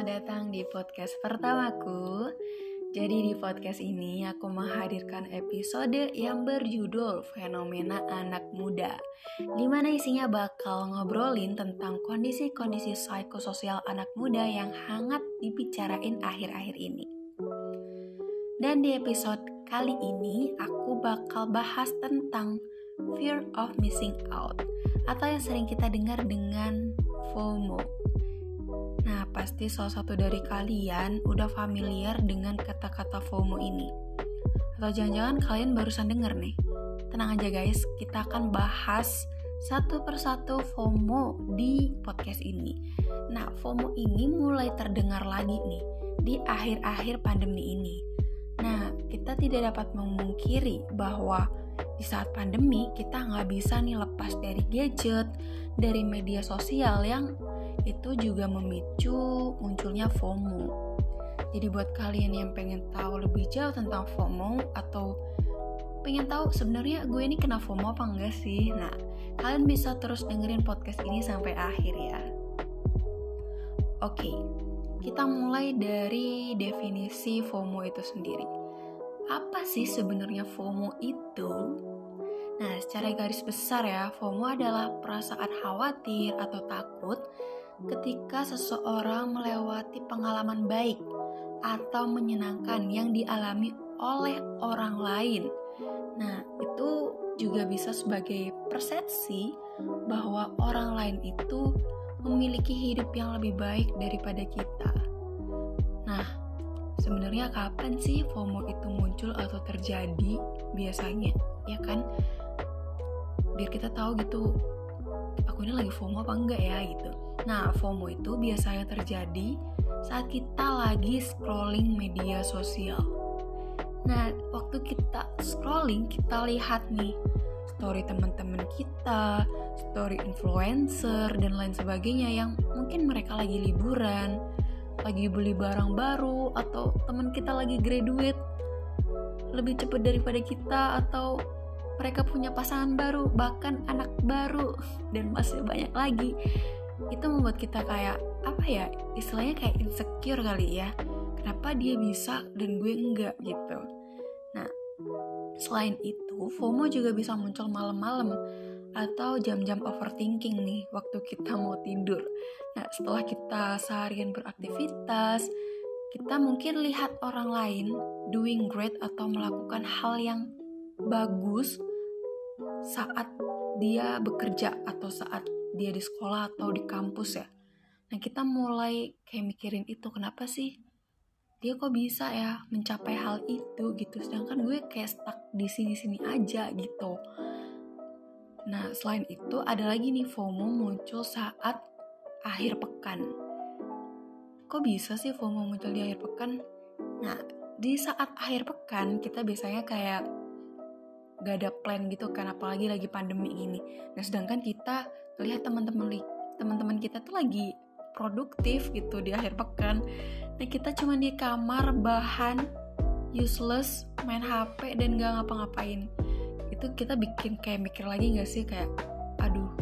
selamat datang di podcast pertamaku. Jadi di podcast ini aku menghadirkan episode yang berjudul Fenomena Anak Muda Di mana isinya bakal ngobrolin tentang kondisi-kondisi psikososial anak muda yang hangat dibicarain akhir-akhir ini Dan di episode kali ini aku bakal bahas tentang fear of missing out Atau yang sering kita dengar dengan FOMO pasti salah satu dari kalian udah familiar dengan kata-kata FOMO ini. Atau jangan-jangan kalian barusan denger nih. Tenang aja guys, kita akan bahas satu persatu FOMO di podcast ini. Nah, FOMO ini mulai terdengar lagi nih di akhir-akhir pandemi ini. Nah, kita tidak dapat memungkiri bahwa di saat pandemi kita nggak bisa nih lepas dari gadget, dari media sosial yang itu juga memicu munculnya FOMO. Jadi buat kalian yang pengen tahu lebih jauh tentang FOMO atau pengen tahu sebenarnya gue ini kena FOMO apa enggak sih? Nah, kalian bisa terus dengerin podcast ini sampai akhir ya. Oke, kita mulai dari definisi FOMO itu sendiri. Apa sih sebenarnya FOMO itu? Nah, secara garis besar ya, FOMO adalah perasaan khawatir atau takut ketika seseorang melewati pengalaman baik atau menyenangkan yang dialami oleh orang lain. Nah, itu juga bisa sebagai persepsi bahwa orang lain itu memiliki hidup yang lebih baik daripada kita. Nah, sebenarnya kapan sih FOMO itu muncul atau terjadi biasanya? Ya kan? Biar kita tahu gitu, aku ini lagi FOMO apa enggak ya gitu. Nah, FOMO itu biasanya terjadi saat kita lagi scrolling media sosial. Nah, waktu kita scrolling, kita lihat nih story teman-teman kita, story influencer dan lain sebagainya yang mungkin mereka lagi liburan, lagi beli barang baru atau teman kita lagi graduate lebih cepat daripada kita atau mereka punya pasangan baru, bahkan anak baru dan masih banyak lagi itu membuat kita kayak apa ya istilahnya kayak insecure kali ya. Kenapa dia bisa dan gue enggak gitu. Nah selain itu FOMO juga bisa muncul malam-malam atau jam-jam overthinking nih waktu kita mau tidur. Nah setelah kita seharian beraktivitas kita mungkin lihat orang lain doing great atau melakukan hal yang bagus saat dia bekerja atau saat dia di sekolah atau di kampus ya. Nah kita mulai kayak mikirin itu kenapa sih dia kok bisa ya mencapai hal itu gitu sedangkan gue kayak stuck di sini-sini aja gitu. Nah selain itu ada lagi nih FOMO muncul saat akhir pekan. Kok bisa sih FOMO muncul di akhir pekan? Nah di saat akhir pekan kita biasanya kayak gak ada plan gitu kan apalagi lagi pandemi ini nah sedangkan kita lihat teman-teman teman-teman kita tuh lagi produktif gitu di akhir pekan. Nah kita cuma di kamar bahan useless main HP dan gak ngapa-ngapain. Itu kita bikin kayak mikir lagi gak sih? Kayak aduh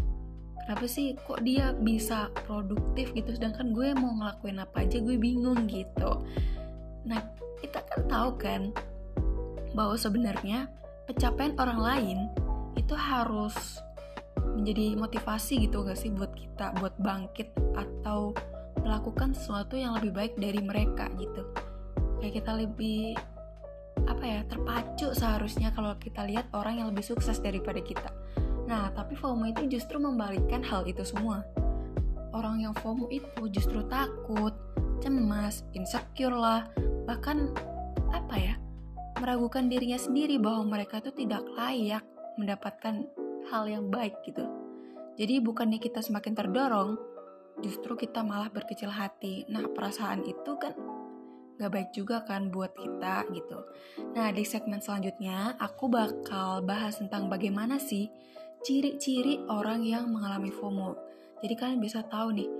kenapa sih kok dia bisa produktif gitu? Sedangkan gue mau ngelakuin apa aja gue bingung gitu. Nah kita kan tahu kan bahwa sebenarnya pencapaian orang lain itu harus menjadi motivasi gitu gak sih buat kita buat bangkit atau melakukan sesuatu yang lebih baik dari mereka gitu? Kayak kita lebih apa ya terpacu seharusnya kalau kita lihat orang yang lebih sukses daripada kita. Nah tapi FOMO itu justru membalikkan hal itu semua. Orang yang FOMO itu justru takut cemas insecure lah bahkan apa ya meragukan dirinya sendiri bahwa mereka itu tidak layak mendapatkan hal yang baik gitu. Jadi bukannya kita semakin terdorong, justru kita malah berkecil hati. Nah perasaan itu kan gak baik juga kan buat kita gitu. Nah di segmen selanjutnya aku bakal bahas tentang bagaimana sih ciri-ciri orang yang mengalami FOMO. Jadi kalian bisa tahu nih,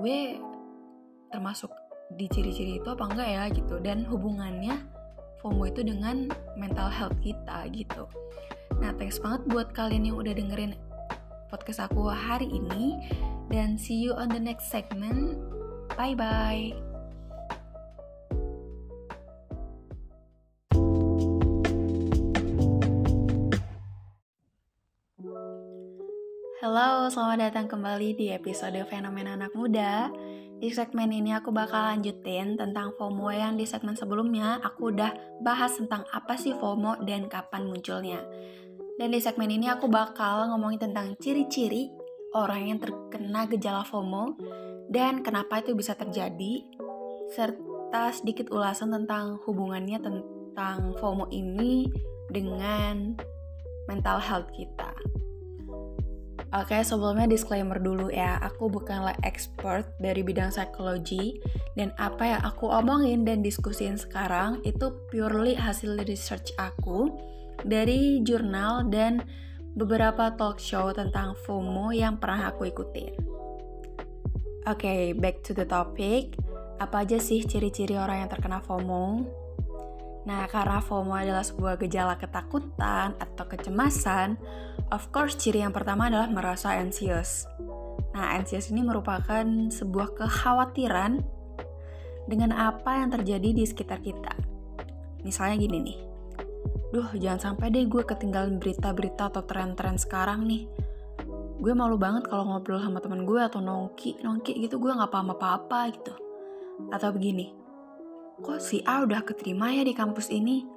gue termasuk di ciri-ciri itu apa enggak ya gitu dan hubungannya FOMO itu dengan mental health kita gitu. Nah, thanks banget buat kalian yang udah dengerin podcast aku hari ini. Dan see you on the next segment. Bye-bye. Halo, selamat datang kembali di episode Fenomena Anak Muda. Di segmen ini aku bakal lanjutin tentang FOMO yang di segmen sebelumnya aku udah bahas tentang apa sih FOMO dan kapan munculnya. Dan di segmen ini aku bakal ngomongin tentang ciri-ciri orang yang terkena gejala FOMO dan kenapa itu bisa terjadi serta sedikit ulasan tentang hubungannya tentang FOMO ini dengan mental health kita. Oke, sebelumnya disclaimer dulu ya, aku bukanlah expert dari bidang psikologi dan apa yang aku omongin dan diskusin sekarang itu purely hasil research aku dari jurnal dan beberapa talk show tentang FOMO yang pernah aku ikutin. Oke, okay, back to the topic. Apa aja sih ciri-ciri orang yang terkena FOMO? Nah, karena FOMO adalah sebuah gejala ketakutan atau kecemasan, of course ciri yang pertama adalah merasa anxious. Nah, anxious ini merupakan sebuah kekhawatiran dengan apa yang terjadi di sekitar kita. Misalnya gini nih, duh jangan sampai deh gue ketinggalan berita-berita atau tren-tren sekarang nih. Gue malu banget kalau ngobrol sama temen gue atau nongki, nongki gitu gue gak paham apa-apa gitu. Atau begini, kok si A udah keterima ya di kampus ini?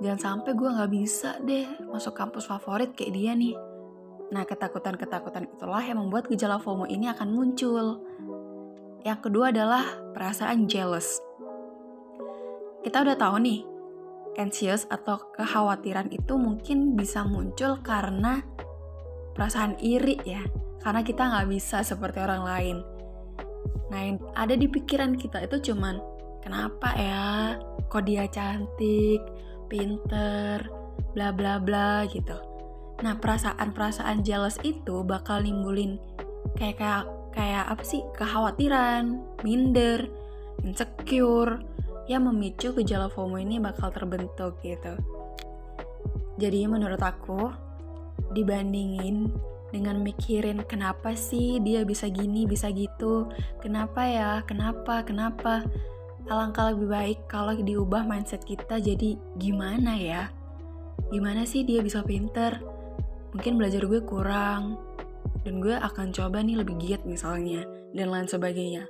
Jangan sampai gue gak bisa deh masuk kampus favorit kayak dia nih. Nah, ketakutan-ketakutan itulah yang membuat gejala FOMO ini akan muncul. Yang kedua adalah perasaan jealous. Kita udah tahu nih, anxious atau kekhawatiran itu mungkin bisa muncul karena perasaan iri ya. Karena kita nggak bisa seperti orang lain. Nah, yang ada di pikiran kita itu cuman, kenapa ya kok dia cantik pinter bla bla bla gitu nah perasaan-perasaan jealous itu bakal nimbulin kayak kayak kayak apa sih kekhawatiran minder insecure yang memicu gejala FOMO ini bakal terbentuk gitu jadi menurut aku dibandingin dengan mikirin kenapa sih dia bisa gini bisa gitu kenapa ya kenapa kenapa alangkah lebih baik kalau diubah mindset kita jadi gimana ya? Gimana sih dia bisa pinter? Mungkin belajar gue kurang, dan gue akan coba nih lebih giat misalnya, dan lain sebagainya.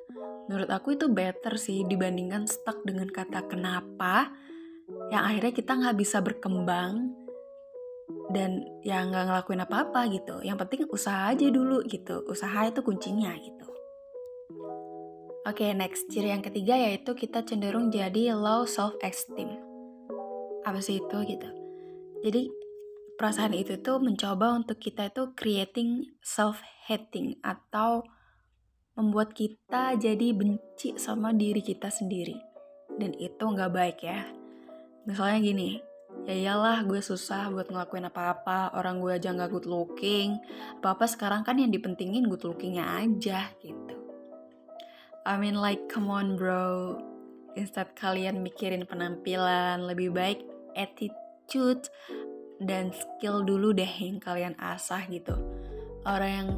Menurut aku itu better sih dibandingkan stuck dengan kata kenapa, yang akhirnya kita nggak bisa berkembang, dan ya nggak ngelakuin apa-apa gitu. Yang penting usaha aja dulu gitu. Usaha itu kuncinya gitu. Oke, okay, next. Ciri yang ketiga yaitu kita cenderung jadi low self-esteem. Apa sih itu gitu? Jadi, perasaan itu tuh mencoba untuk kita itu creating self-hating atau membuat kita jadi benci sama diri kita sendiri. Dan itu nggak baik ya. Misalnya gini, ya iyalah gue susah buat ngelakuin apa-apa, orang gue aja nggak good looking, apa-apa sekarang kan yang dipentingin good lookingnya aja gitu. I mean like come on bro Instead kalian mikirin penampilan Lebih baik attitude dan skill dulu deh yang kalian asah gitu Orang yang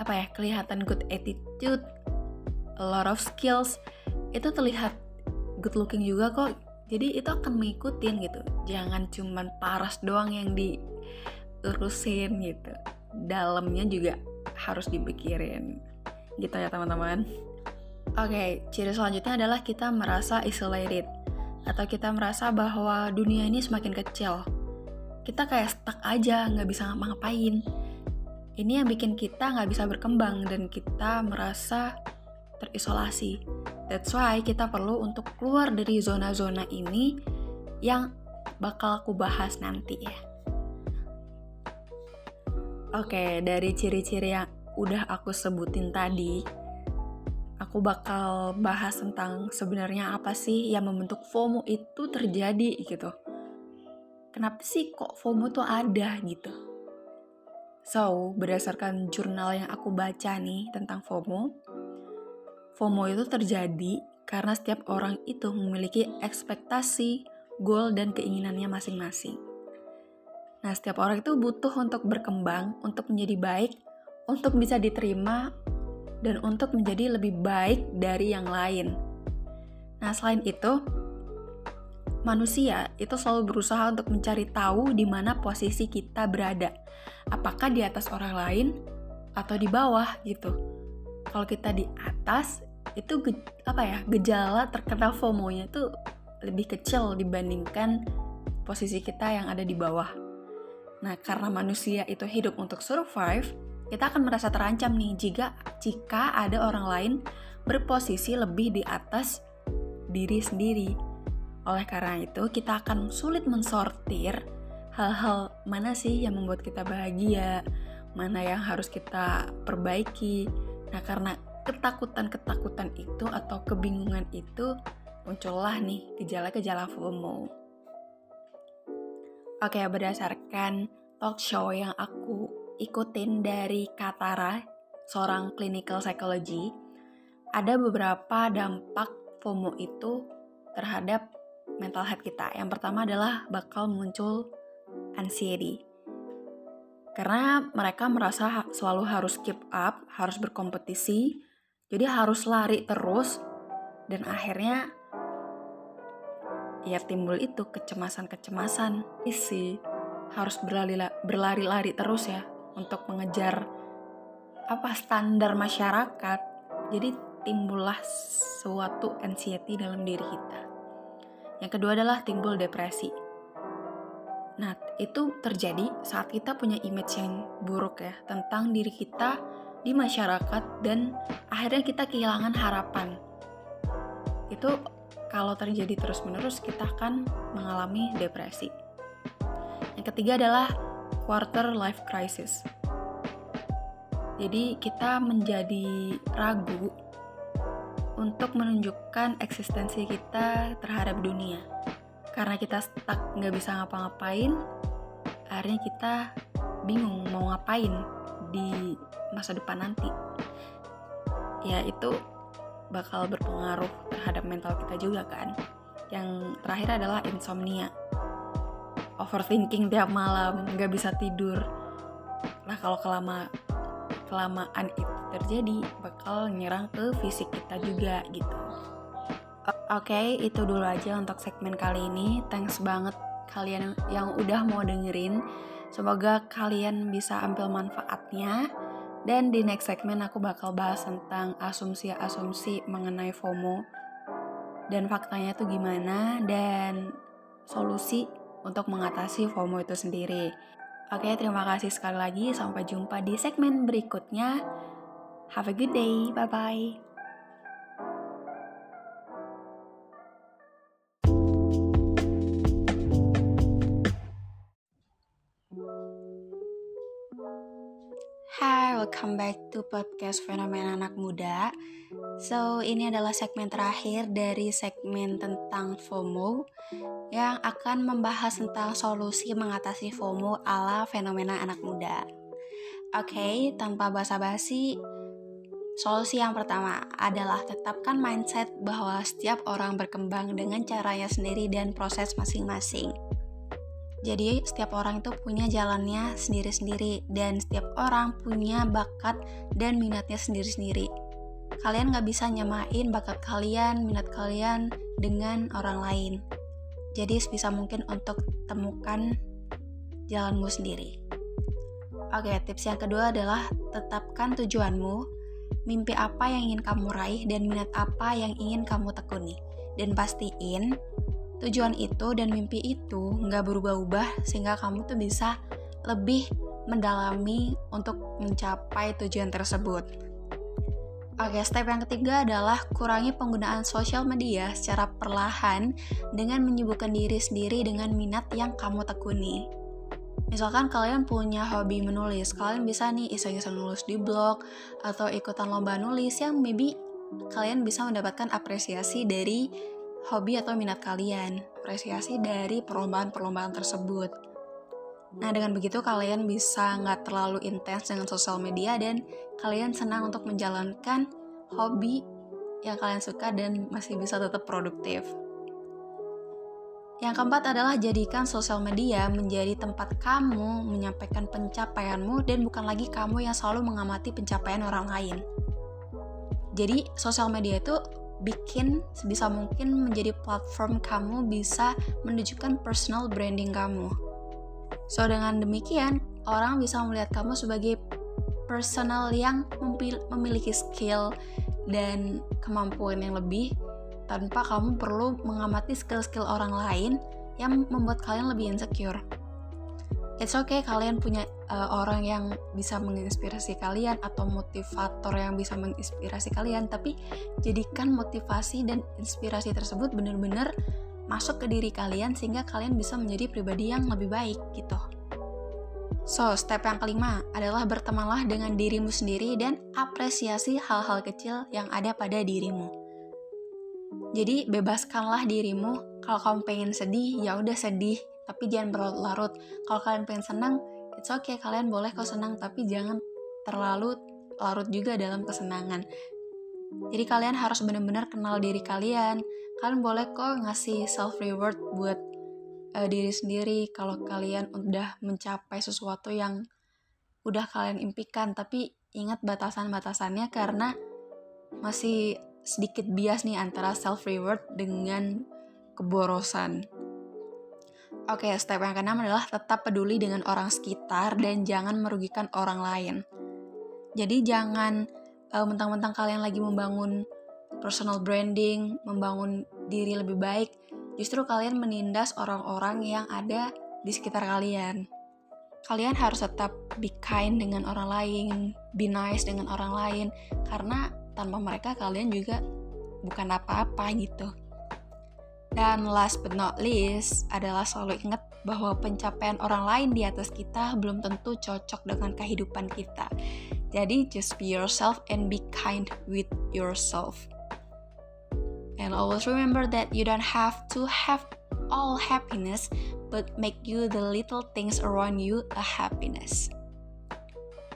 apa ya kelihatan good attitude a lot of skills itu terlihat good looking juga kok. Jadi itu akan mengikutin gitu. Jangan cuman paras doang yang diurusin gitu. Dalamnya juga harus dipikirin. Gitu ya teman-teman. Oke, okay, ciri selanjutnya adalah kita merasa isolated. Atau kita merasa bahwa dunia ini semakin kecil. Kita kayak stuck aja, nggak bisa ngapa-ngapain. Ini yang bikin kita nggak bisa berkembang dan kita merasa terisolasi. That's why kita perlu untuk keluar dari zona-zona ini yang bakal aku bahas nanti ya. Oke, dari ciri-ciri yang udah aku sebutin tadi, aku bakal bahas tentang sebenarnya apa sih yang membentuk FOMO itu terjadi gitu. Kenapa sih kok FOMO tuh ada gitu? So, berdasarkan jurnal yang aku baca nih tentang FOMO, FOMO itu terjadi karena setiap orang itu memiliki ekspektasi, goal, dan keinginannya masing-masing. Nah, setiap orang itu butuh untuk berkembang, untuk menjadi baik, untuk bisa diterima dan untuk menjadi lebih baik dari yang lain. Nah, selain itu, manusia itu selalu berusaha untuk mencari tahu di mana posisi kita berada. Apakah di atas orang lain atau di bawah gitu. Kalau kita di atas, itu apa ya gejala terkena FOMO-nya itu lebih kecil dibandingkan posisi kita yang ada di bawah. Nah, karena manusia itu hidup untuk survive, kita akan merasa terancam nih jika jika ada orang lain berposisi lebih di atas diri sendiri. Oleh karena itu, kita akan sulit mensortir hal-hal mana sih yang membuat kita bahagia, mana yang harus kita perbaiki. Nah, karena ketakutan-ketakutan itu atau kebingungan itu muncullah nih gejala-gejala FOMO. Oke, berdasarkan talk show yang aku ikutin dari Katara, seorang clinical psychology, ada beberapa dampak FOMO itu terhadap mental health kita. Yang pertama adalah bakal muncul anxiety. Karena mereka merasa selalu harus keep up, harus berkompetisi, jadi harus lari terus dan akhirnya ya timbul itu kecemasan-kecemasan isi harus berlari-lari terus ya untuk mengejar apa standar masyarakat. Jadi timbullah suatu anxiety dalam diri kita. Yang kedua adalah timbul depresi. Nah, itu terjadi saat kita punya image yang buruk ya tentang diri kita di masyarakat dan akhirnya kita kehilangan harapan. Itu kalau terjadi terus-menerus kita akan mengalami depresi. Yang ketiga adalah quarter life crisis. Jadi kita menjadi ragu untuk menunjukkan eksistensi kita terhadap dunia. Karena kita stuck nggak bisa ngapa-ngapain, akhirnya kita bingung mau ngapain di masa depan nanti. Ya itu bakal berpengaruh terhadap mental kita juga kan. Yang terakhir adalah insomnia overthinking tiap malam nggak bisa tidur nah kalau kelama kelamaan itu terjadi bakal nyerang ke fisik kita juga gitu Oke, okay, itu dulu aja untuk segmen kali ini. Thanks banget kalian yang udah mau dengerin. Semoga kalian bisa ambil manfaatnya. Dan di next segmen aku bakal bahas tentang asumsi-asumsi mengenai FOMO dan faktanya tuh gimana dan solusi untuk mengatasi FOMO itu sendiri. Oke, terima kasih sekali lagi. Sampai jumpa di segmen berikutnya. Have a good day. Bye bye. Welcome back to podcast Fenomena Anak Muda. So, ini adalah segmen terakhir dari segmen tentang FOMO yang akan membahas tentang solusi mengatasi FOMO ala fenomena anak muda. Oke, okay, tanpa basa-basi, solusi yang pertama adalah tetapkan mindset bahwa setiap orang berkembang dengan caranya sendiri dan proses masing-masing. Jadi setiap orang itu punya jalannya sendiri-sendiri dan setiap orang punya bakat dan minatnya sendiri-sendiri. Kalian nggak bisa nyamain bakat kalian, minat kalian dengan orang lain. Jadi sebisa mungkin untuk temukan jalanmu sendiri. Oke, tips yang kedua adalah tetapkan tujuanmu, mimpi apa yang ingin kamu raih dan minat apa yang ingin kamu tekuni. Dan pastiin tujuan itu dan mimpi itu nggak berubah-ubah sehingga kamu tuh bisa lebih mendalami untuk mencapai tujuan tersebut. Oke, step yang ketiga adalah kurangi penggunaan sosial media secara perlahan dengan menyibukkan diri sendiri dengan minat yang kamu tekuni. Misalkan kalian punya hobi menulis, kalian bisa nih iseng-iseng nulis di blog atau ikutan lomba nulis yang maybe kalian bisa mendapatkan apresiasi dari hobi atau minat kalian, apresiasi dari perlombaan-perlombaan tersebut. Nah, dengan begitu kalian bisa nggak terlalu intens dengan sosial media dan kalian senang untuk menjalankan hobi yang kalian suka dan masih bisa tetap produktif. Yang keempat adalah jadikan sosial media menjadi tempat kamu menyampaikan pencapaianmu dan bukan lagi kamu yang selalu mengamati pencapaian orang lain. Jadi sosial media itu bikin sebisa mungkin menjadi platform kamu bisa menunjukkan personal branding kamu. So dengan demikian, orang bisa melihat kamu sebagai personal yang memiliki skill dan kemampuan yang lebih tanpa kamu perlu mengamati skill-skill orang lain yang membuat kalian lebih insecure. It's okay kalian punya uh, orang yang bisa menginspirasi kalian atau motivator yang bisa menginspirasi kalian, tapi jadikan motivasi dan inspirasi tersebut benar-benar masuk ke diri kalian sehingga kalian bisa menjadi pribadi yang lebih baik gitu. So, step yang kelima adalah bertemanlah dengan dirimu sendiri dan apresiasi hal-hal kecil yang ada pada dirimu. Jadi, bebaskanlah dirimu. Kalau kamu pengen sedih, ya udah sedih, tapi jangan berlarut-larut. Kalau kalian pengen senang, it's okay, kalian boleh kok senang, tapi jangan terlalu larut juga dalam kesenangan. Jadi kalian harus benar-benar kenal diri kalian. Kalian boleh kok ngasih self reward buat uh, diri sendiri kalau kalian udah mencapai sesuatu yang udah kalian impikan tapi ingat batasan-batasannya karena masih sedikit bias nih antara self reward dengan keborosan. Oke, step yang keenam adalah tetap peduli dengan orang sekitar dan jangan merugikan orang lain. Jadi jangan uh, mentang-mentang kalian lagi membangun personal branding, membangun diri lebih baik, justru kalian menindas orang-orang yang ada di sekitar kalian. Kalian harus tetap be kind dengan orang lain, be nice dengan orang lain, karena tanpa mereka kalian juga bukan apa-apa gitu. Dan last but not least adalah selalu ingat bahwa pencapaian orang lain di atas kita belum tentu cocok dengan kehidupan kita. Jadi just be yourself and be kind with yourself. And always remember that you don't have to have all happiness, but make you the little things around you a happiness.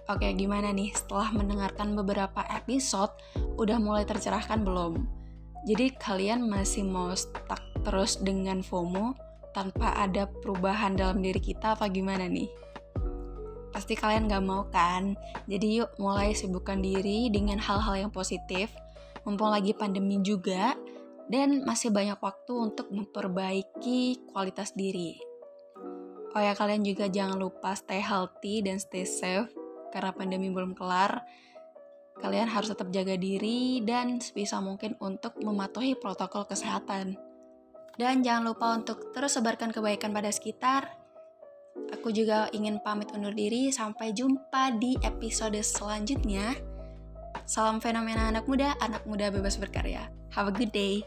Oke, gimana nih setelah mendengarkan beberapa episode, udah mulai tercerahkan belum? Jadi kalian masih mau stuck terus dengan FOMO tanpa ada perubahan dalam diri kita apa gimana nih? Pasti kalian gak mau kan? Jadi yuk mulai sibukkan diri dengan hal-hal yang positif, mumpung lagi pandemi juga, dan masih banyak waktu untuk memperbaiki kualitas diri. Oh ya, kalian juga jangan lupa stay healthy dan stay safe karena pandemi belum kelar. Kalian harus tetap jaga diri dan sebisa mungkin untuk mematuhi protokol kesehatan. Dan jangan lupa untuk terus sebarkan kebaikan pada sekitar. Aku juga ingin pamit undur diri. Sampai jumpa di episode selanjutnya. Salam fenomena anak muda, anak muda bebas berkarya. Have a good day.